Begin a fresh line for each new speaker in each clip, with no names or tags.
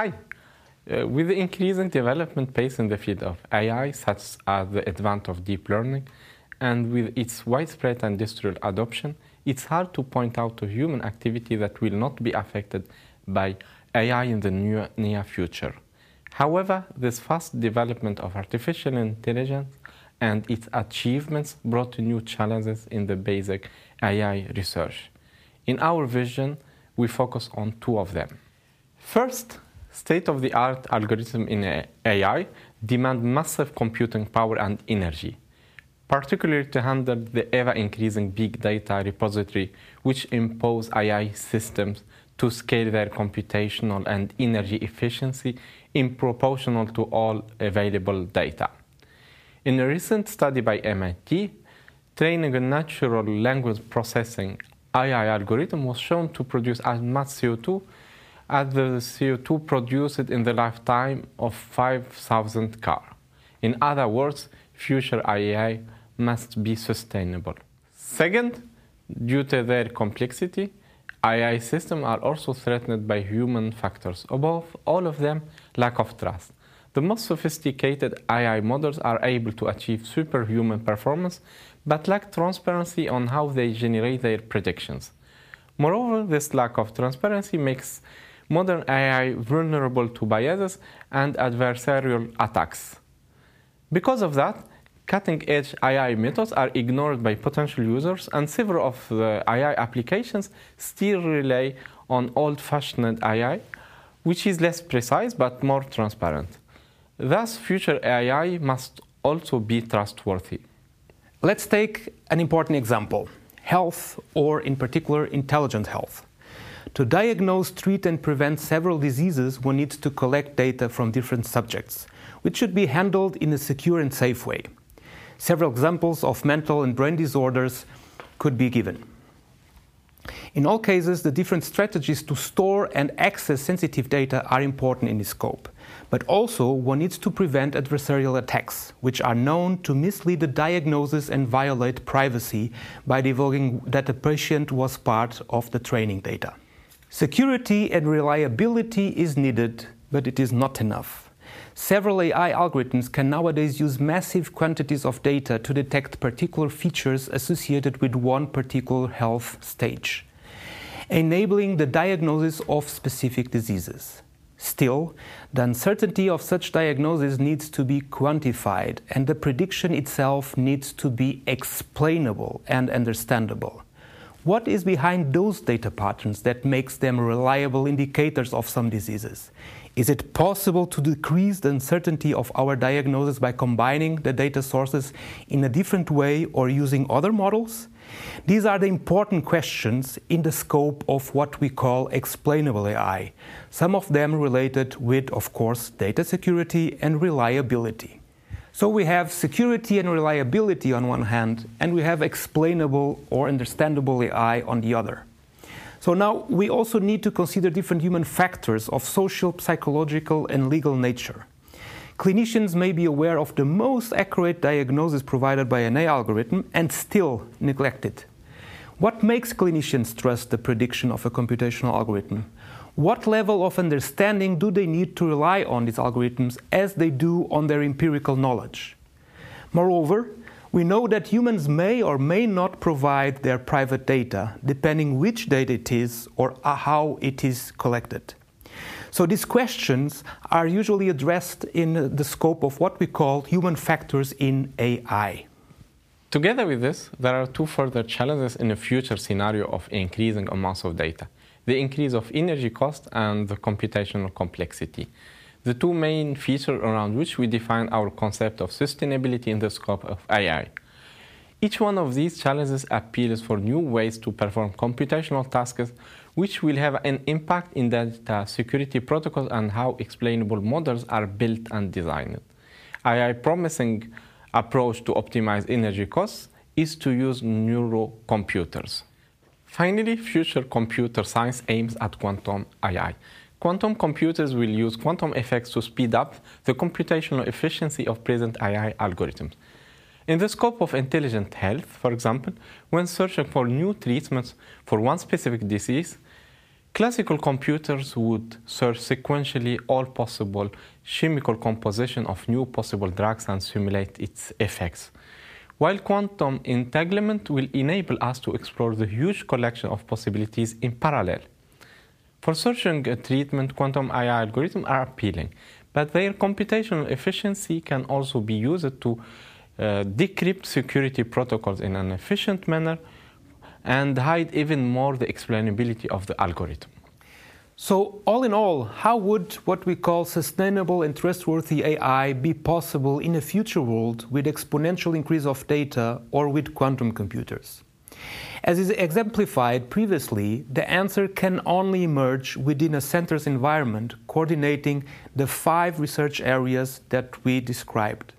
Hi. Uh, with the increasing development pace in the field of AI, such as the advent of deep learning, and with its widespread industrial adoption, it's hard to point out a human activity that will not be affected by AI in the near, near future. However, this fast development of artificial intelligence and its achievements brought new challenges in the basic AI research. In our vision, we focus on two of them. First, state-of-the-art algorithms in AI demand massive computing power and energy, particularly to handle the ever-increasing big data repository which impose AI systems to scale their computational and energy efficiency in proportional to all available data. In a recent study by MIT, training a natural language processing AI algorithm was shown to produce as much CO2 as the CO2 produced in the lifetime of 5,000 cars. In other words, future AI must be sustainable. Second, due to their complexity, AI systems are also threatened by human factors. Above all of them, lack of trust. The most sophisticated AI models are able to achieve superhuman performance, but lack transparency on how they generate their predictions. Moreover, this lack of transparency makes modern AI vulnerable to biases and adversarial attacks. Because of that, cutting edge AI methods are ignored by potential users, and several of the AI applications still rely on old fashioned AI, which is less precise but more transparent. Thus, future AI must also be trustworthy.
Let's take an important example health, or in particular, intelligent health. To diagnose, treat, and prevent several diseases, one needs to collect data from different subjects, which should be handled in a secure and safe way. Several examples of mental and brain disorders could be given. In all cases, the different strategies to store and access sensitive data are important in this scope. But also, one needs to prevent adversarial attacks, which are known to mislead the diagnosis and violate privacy by divulging that a patient was part of the training data. Security and reliability is needed, but it is not enough. Several AI algorithms can nowadays use massive quantities of data to detect particular features associated with one particular health stage, enabling the diagnosis of specific diseases. Still, the uncertainty of such diagnosis needs to be quantified, and the prediction itself needs to be explainable and understandable. What is behind those data patterns that makes them reliable indicators of some diseases? Is it possible to decrease the uncertainty of our diagnosis by combining the data sources in a different way or using other models? These are the important questions in the scope of what we call explainable AI, some of them related with, of course, data security and reliability. So we have security and reliability on one hand, and we have explainable or understandable AI on the other. So now we also need to consider different human factors of social, psychological, and legal nature clinicians may be aware of the most accurate diagnosis provided by an AI algorithm and still neglect it. What makes clinicians trust the prediction of a computational algorithm? What level of understanding do they need to rely on these algorithms as they do on their empirical knowledge? Moreover, we know that humans may or may not provide their private data, depending which data it is or how it is collected. So these questions are usually addressed in the scope of what we call human factors in AI.
Together with this, there are two further challenges in a future scenario of increasing amounts of data the increase of energy cost and the computational complexity. The two main features around which we define our concept of sustainability in the scope of AI. Each one of these challenges appeals for new ways to perform computational tasks which will have an impact in data security protocols and how explainable models are built and designed. AI promising approach to optimize energy costs is to use neurocomputers. Finally, future computer science aims at quantum AI. Quantum computers will use quantum effects to speed up the computational efficiency of present AI algorithms. In the scope of intelligent health, for example, when searching for new treatments for one specific disease, Classical computers would search sequentially all possible chemical composition of new possible drugs and simulate its effects. While quantum entanglement will enable us to explore the huge collection of possibilities in parallel. For searching a treatment, quantum AI algorithms are appealing, but their computational efficiency can also be used to uh, decrypt security protocols in an efficient manner and hide even more the explainability of the algorithm.
So, all in all, how would what we call sustainable and trustworthy AI be possible in a future world with exponential increase of data or with quantum computers? As is exemplified previously, the answer can only emerge within a center's environment coordinating the five research areas that we described.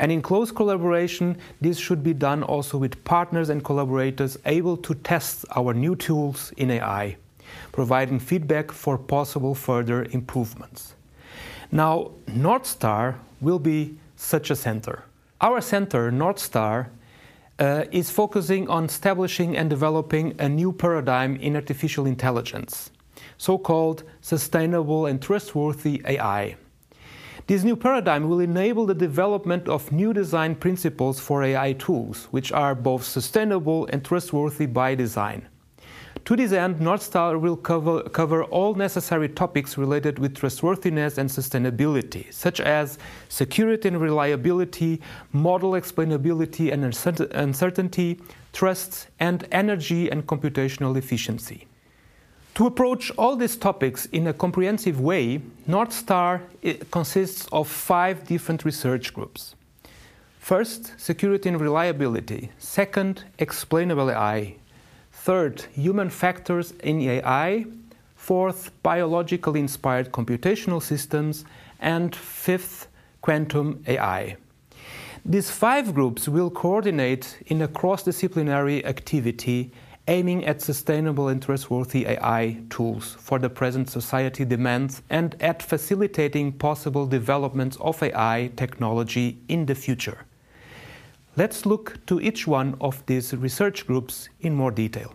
And in close collaboration, this should be done also with partners and collaborators able to test our new tools in AI providing feedback for possible further improvements. Now, NordSTAR will be such a center. Our center, NordSTAR, uh, is focusing on establishing and developing a new paradigm in artificial intelligence, so called sustainable and trustworthy AI. This new paradigm will enable the development of new design principles for AI tools, which are both sustainable and trustworthy by design. To this end, NordSTAR will cover, cover all necessary topics related with trustworthiness and sustainability, such as security and reliability, model explainability and uncertainty, trust, and energy and computational efficiency. To approach all these topics in a comprehensive way, NordSTAR consists of five different research groups. First, security and reliability. Second, explainable AI. Third, human factors in AI. Fourth, biologically inspired computational systems. And fifth, quantum AI. These five groups will coordinate in a cross disciplinary activity aiming at sustainable and trustworthy AI tools for the present society demands and at facilitating possible developments of AI technology in the future. Let's look to each one of these research groups in more detail.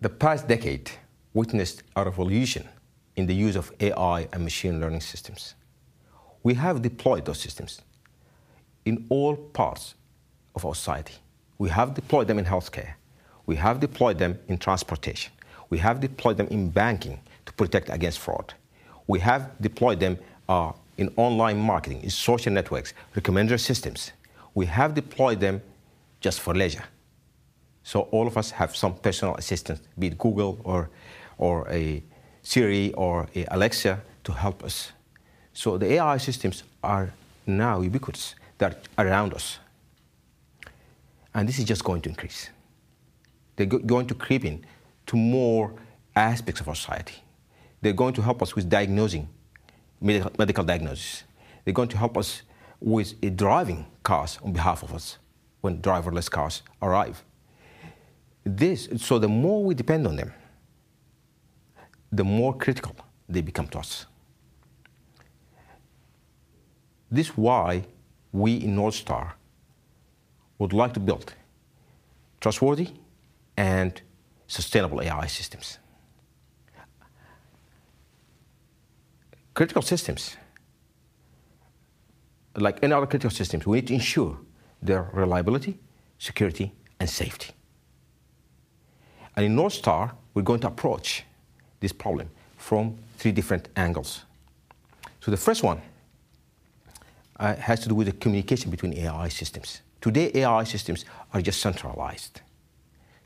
The past decade witnessed a revolution in the use of AI and machine learning systems. We have deployed those systems in all parts of our society. We have deployed them in healthcare. We have deployed them in transportation. We have deployed them in banking to protect against fraud. We have deployed them uh, in online marketing, in social networks, recommender systems. We have deployed them just for leisure. So all of us have some personal assistant, be it Google or, or a Siri or a Alexa to help us. So the AI systems are now ubiquitous. They're around us. And this is just going to increase. They're going to creep in to more aspects of our society. They're going to help us with diagnosing medical, diagnosis. They're going to help us with driving cars on behalf of us when driverless cars arrive. This, so the more we depend on them, the more critical they become to us. This is why we in NordSTAR would like to build trustworthy and sustainable AI systems. Critical systems, like any other critical systems, we need to ensure their reliability, security, and safety. And in NordSTAR, we're going to approach this problem from three different angles. So the first one uh, has to do with the communication between AI systems. Today, AI systems are just centralized.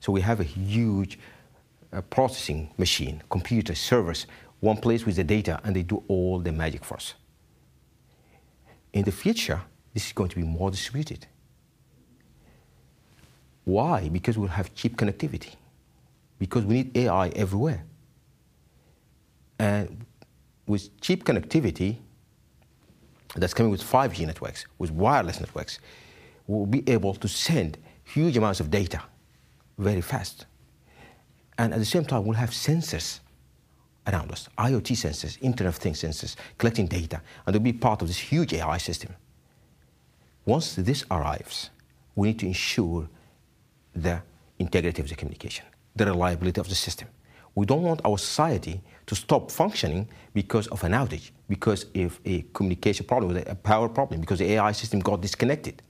So we have a huge uh, processing machine, computer, servers, one place with the data and they do all the magic for us. In the future, this is going to be more distributed. Why? Because we'll have cheap connectivity. Because we need AI everywhere. And with cheap connectivity that's coming with 5G networks, with wireless networks, we'll be able to send huge amounts of data very fast. And at the same time, we'll have sensors around us, IoT sensors, Internet of Things sensors, collecting data, and they'll be part of this huge AI system. Once this arrives, we need to ensure the integrity of the communication. the reliability of the system. We don't want our society to stop functioning because of an outage, because of a communication problem, a power problem, because the AI system got disconnected.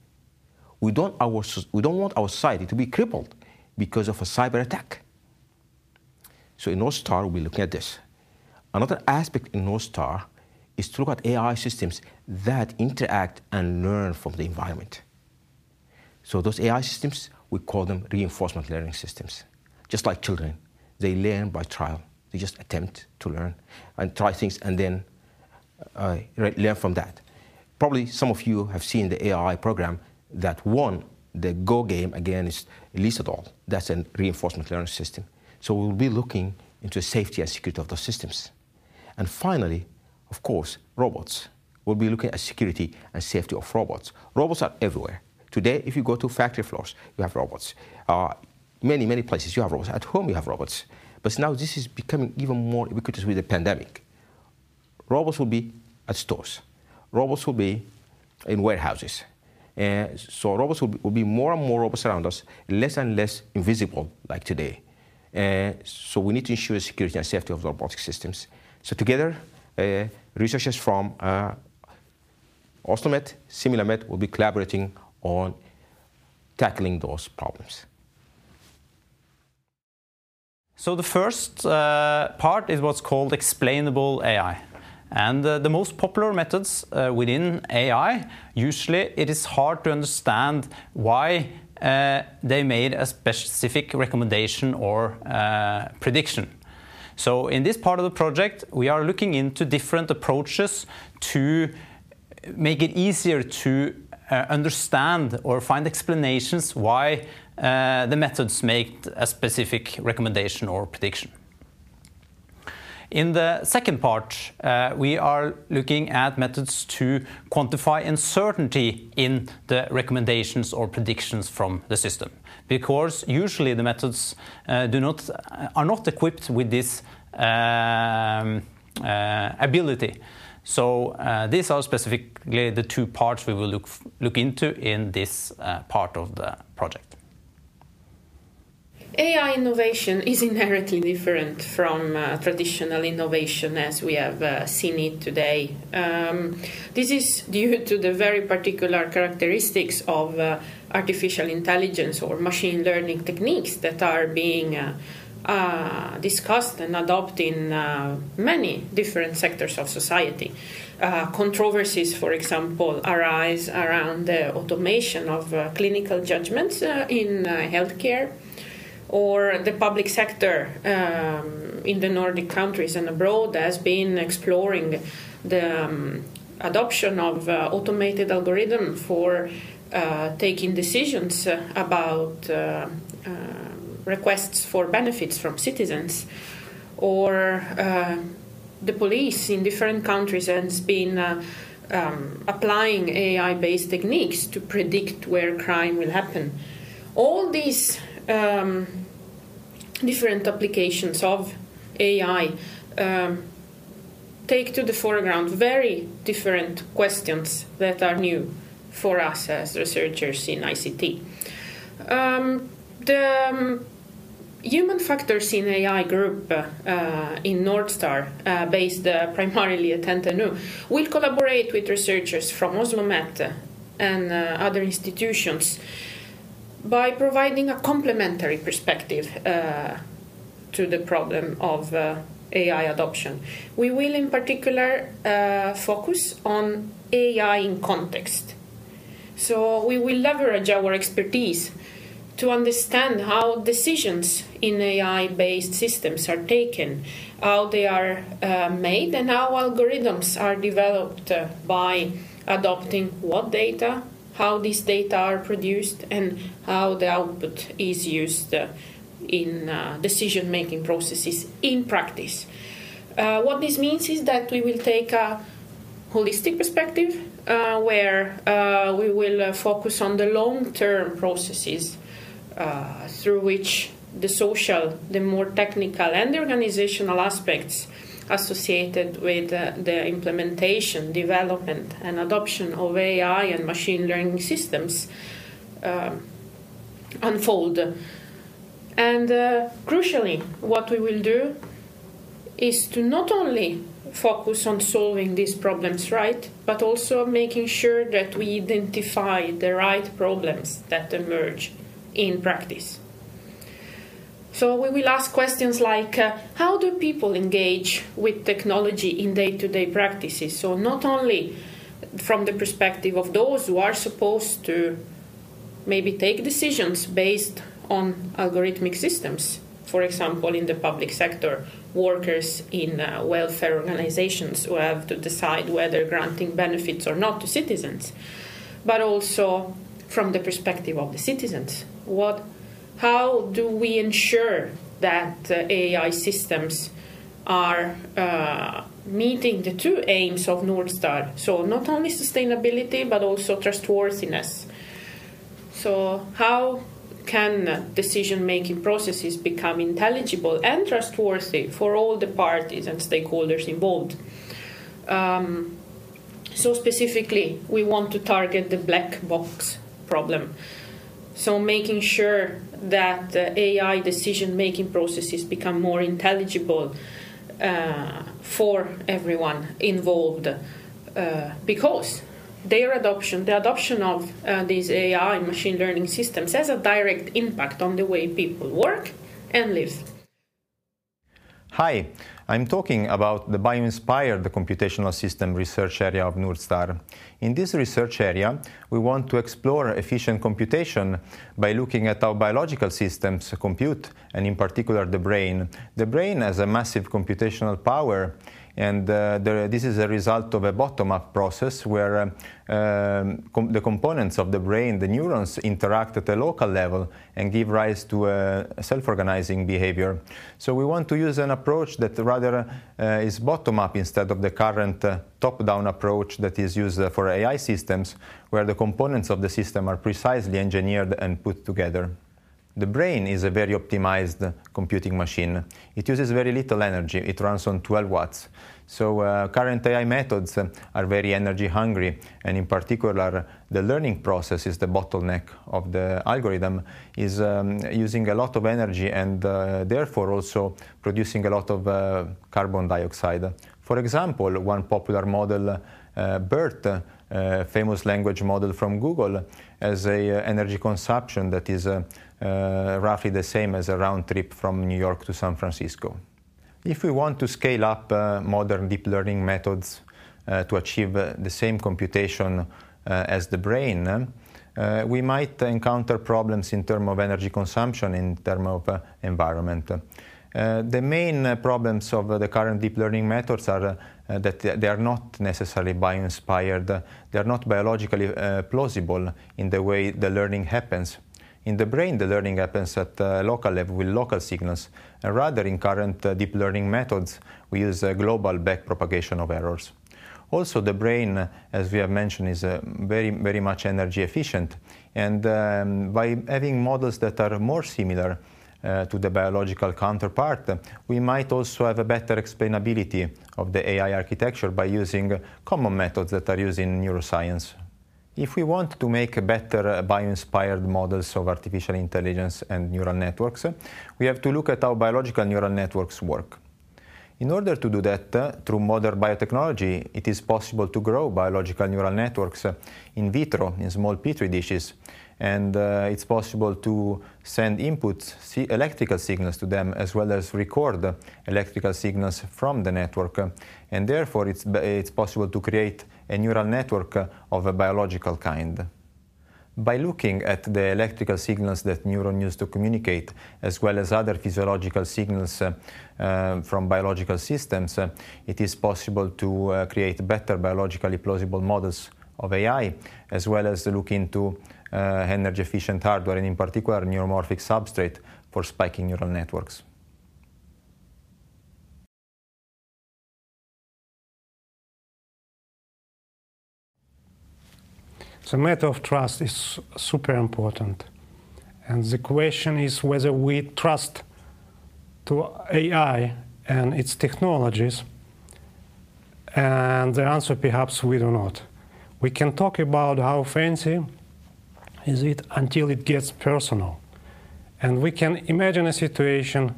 We don't, our, we don't want our society to be crippled because of a cyber attack. So in NordSTAR, we're looking at this. Another aspect in NordSTAR is to look at AI systems that interact and learn from the environment. So those AI systems, we call them reinforcement learning systems. Just like children, they learn by trial. They just attempt to learn and try things and then uh, learn from that. Probably some of you have seen the AI program that won the Go game against Lee Sedol. That's a reinforcement learning system. So we'll be looking into the safety and security of those systems. And finally, of course, robots. We'll be looking at security and safety of robots. Robots are everywhere. Today, if you go to factory floors, you have robots. Uh, many, many places you have robots. At home, you have robots. But now this is becoming even more ubiquitous with the pandemic. Robots will be at stores. Robots will be in warehouses. Uh, so robots will be, will be, more and more robots around us, less and less invisible like today. Uh, so we need to ensure security and safety of the robotic systems. So together, uh, researchers from uh, OsloMet, SimulaMet will be collaborating on tackling those problems.
So the first uh, part is what's called explainable AI. And uh, the most popular methods uh, within AI, usually it is hard to understand why uh, they made a specific recommendation or uh, prediction. So in this part of the project, we are looking into different approaches to make it easier to uh, understand or find explanations why uh, the methods make a specific recommendation or prediction. In the second part, uh, we are looking at methods to quantify uncertainty in the recommendations or predictions from the system. Because usually the methods uh, do not, uh, are not equipped with this um, uh, ability. So uh, these are specifically the two parts we will look, look into in this uh, part of the project.
AI innovation is inherently different from uh, traditional innovation as we have seen it today. Um, this is due to the very particular characteristics of artificial intelligence or machine learning techniques that are being uh, uh, discussed and adopted in uh, many different sectors of society. controversies, for example, arise around the automation of clinical judgments in healthcare or the public sector um, in the Nordic countries and abroad has been exploring the um, adoption of uh, automated algorithm for uh, taking decisions about uh, uh requests for benefits from citizens or uh, the police in different countries has been uh, um, applying AI-based techniques to predict where crime will happen. All these um, different applications of AI um, take to the foreground very different questions that are new for us as researchers in ICT. Um, the um, human factors in AI group uh, in NordSTAR, uh, based uh, primarily at NTNU, will collaborate with researchers from Oslo OsloMet and uh, other institutions by providing a complementary perspective uh, to the problem of uh, AI adoption. We will, in particular, uh, focus on AI in context. So, we will leverage our expertise to understand how decisions in AI based systems are taken, how they are uh, made, and how algorithms are developed uh, by adopting what data, how these data are produced and how the output is used uh, in uh, decision making processes in practice. Uh, what this means is that we will take a holistic perspective uh, where uh, we will uh, focus on the long term processes through which the social, the more technical, and the organizational aspects associated with uh, the implementation, development, and adoption of AI and machine learning systems uh, unfold. And uh, crucially, what we will do is to not only focus on solving these problems right, but also making sure that we identify the right problems that emerge in practice. So we will ask questions like uh, how do people engage with technology in day to day practices? So, not only from the perspective of those who are supposed to maybe take decisions based on algorithmic systems, for example, in the public sector, workers in uh, welfare organizations who have to decide whether granting benefits or not to citizens, but also from the perspective of the citizens. What how do we ensure that uh, AI systems are uh, meeting the two aims of NordSTAR? So, not only sustainability but also trustworthiness. So, how can decision making processes become intelligible and trustworthy for all the parties and stakeholders involved? Um, so, specifically, we want to target the black box problem. So, making sure that uh, AI decision making processes become more intelligible uh, for everyone involved uh, because their adoption, the adoption of uh, these AI machine learning systems, has a direct impact on the way people work and live.
Hi, I'm talking about the bioinspired computational system research area of NordSTAR. In this research area, we want to explore efficient computation by looking at how biological systems compute, and in particular the brain. The brain has a massive computational power and uh, the, this is a result of a bottom-up process where uh, um, com the components of the brain, the neurons, interact at a local level and give rise to a self-organizing behavior. So we want to use an approach that rather uh, is bottom-up instead of the current uh, top-down approach that is used uh, for AI systems, where the components of the system are precisely engineered and put together. The brain is a very optimized computing machine. It uses very little energy. It runs on 12 watts. So uh, current AI methods are very energy hungry, and in particular, the learning process is the bottleneck of the algorithm, is um, using a lot of energy and uh, therefore also producing a lot of uh, carbon dioxide. For example, one popular model, uh, BERT, uh, famous language model from Google, as a uh, energy consumption that is uh, roughly the same as a round trip from New York to San Francisco. If we want to scale up uh, modern deep learning methods uh, to achieve the same computation as the brain, uh, we might encounter problems in terms of energy consumption, in terms of uh, environment. Uh, the main problems of the current deep learning methods are that they are not necessarily bio-inspired, they are not biologically plausible in the way the learning happens. In the brain, the learning happens at uh, local level with local signals. And rather, in current uh, deep learning methods, we use a global backpropagation of errors. Also, the brain, as we have mentioned, is uh, very, very much energy efficient. And um, by having models that are more similar uh, to the biological counterpart, we might also have a better explainability of the AI architecture by using common methods that are used in neuroscience. If we want to make better bio-inspired models of artificial intelligence and neural networks, we have to look at how biological neural networks work. In order to do that, uh, through modern biotechnology, it is possible to grow biological neural networks uh, in vitro in small petri dishes. And uh, it's possible to send inputs, electrical signals to them, as well as record electrical signals from the network. And therefore, it's, it's possible to create a neural network of a biological kind. By looking at the electrical signals that neurons use to communicate, as well as other physiological signals uh, from biological systems, uh, it is possible to uh, create better biologically plausible models of AI, as well as look into uh, energy efficient hardware, and in particular, neuromorphic substrate for spiking neural networks.
The matter of trust is super important. And the question is whether we trust to AI and its technologies. And the answer perhaps we do not. We can talk about how fancy is it until it gets personal. And we can imagine a situation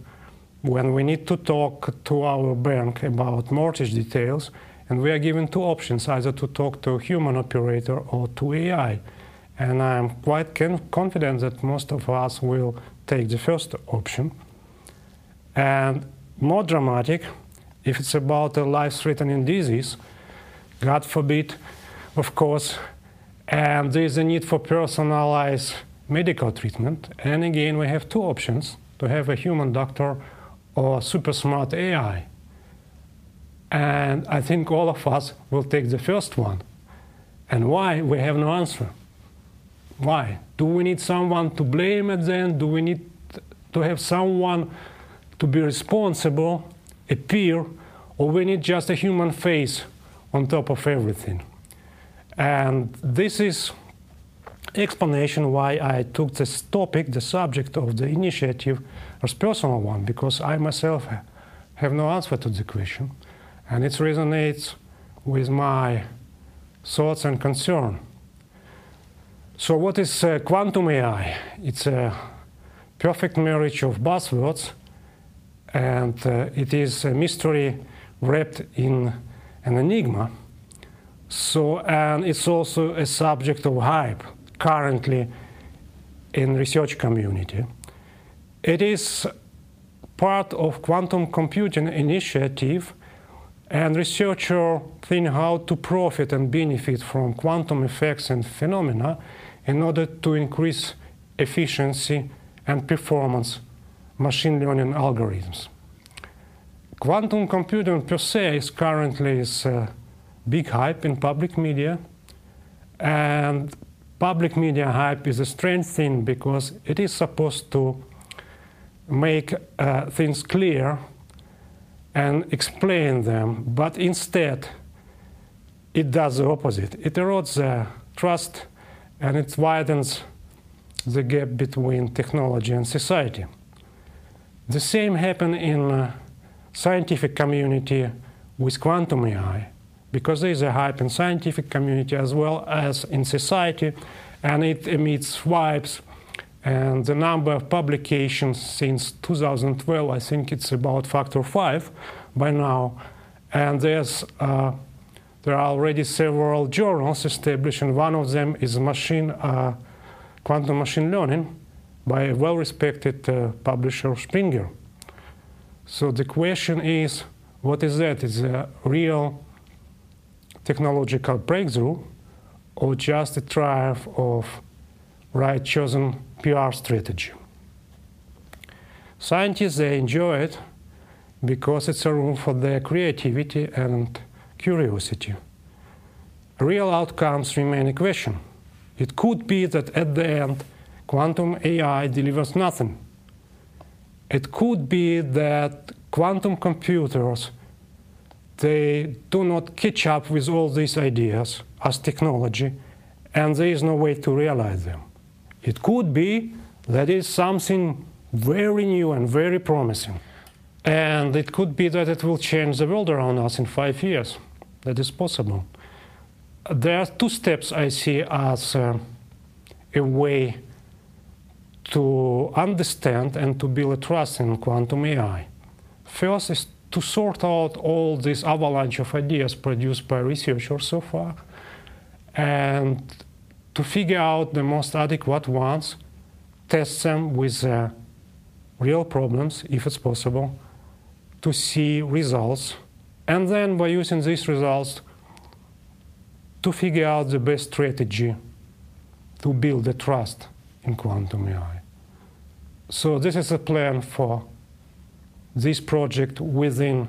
when we need to talk to our bank about mortgage details, and we are given two options either to talk to a human operator or to AI. And I'm quite confident that most of us will take the first option. And more dramatic, if it's about a life threatening disease, God forbid, of course, and there is a need for personalized medical treatment. And again, we have two options to have a human doctor or super smart AI. And I think all of us will take the first one. And why? We have no answer. Why? Do we need someone to blame at the end? Do we need to have someone to be responsible, a peer, or we need just a human face on top of everything? And this is explanation why I took this topic, the subject of the initiative, as personal one, because I myself have no answer to the question, and it resonates with my thoughts and concern. So, what is uh, quantum AI? It's a perfect marriage of buzzwords, and uh, it is a mystery wrapped in an enigma. So, and it's also a subject of hype currently in research community. It is part of quantum computing initiative and researchers think how to profit and benefit from quantum effects and phenomena in order to increase efficiency and performance machine learning algorithms. Quantum computing per se is currently is a big hype in public media, and public media hype is a strange thing because it is supposed to make uh, things clear and explain them, but instead it does the opposite. It erodes the trust and it widens the gap between technology and society. The same happened in uh, scientific community with quantum AI, because there is a hype in scientific community as well as in society, and it emits vibes. And the number of publications since 2012, I think it's about factor five by now. And there's uh, there are already several journals established, and one of them is machine, uh, quantum machine learning by a well-respected uh, publisher, Springer. So the question is, what is that? Is a real technological breakthrough, or just a triumph of right chosen PR strategy? Scientists they enjoy it because it's a room for their creativity and curiosity. Real outcomes remain a question. It could be that at the end, quantum AI delivers nothing. It could be that quantum computers they do not catch up with all these ideas as technology, and there is no way to realize them. It could be that is something very new and very promising. And it could be that it will change the world around us in five years. That is possible. There are two steps I see as uh, a way to understand and to build a trust in quantum AI. First is to sort out all this avalanche of ideas produced by researchers so far and to figure out the most adequate ones, test them with uh, real problems if it's possible, to see results, and then by using these results to figure out the best strategy to build the trust in quantum AI. So this is a plan for this project within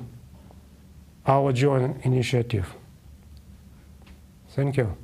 our joint initiative. Thank you.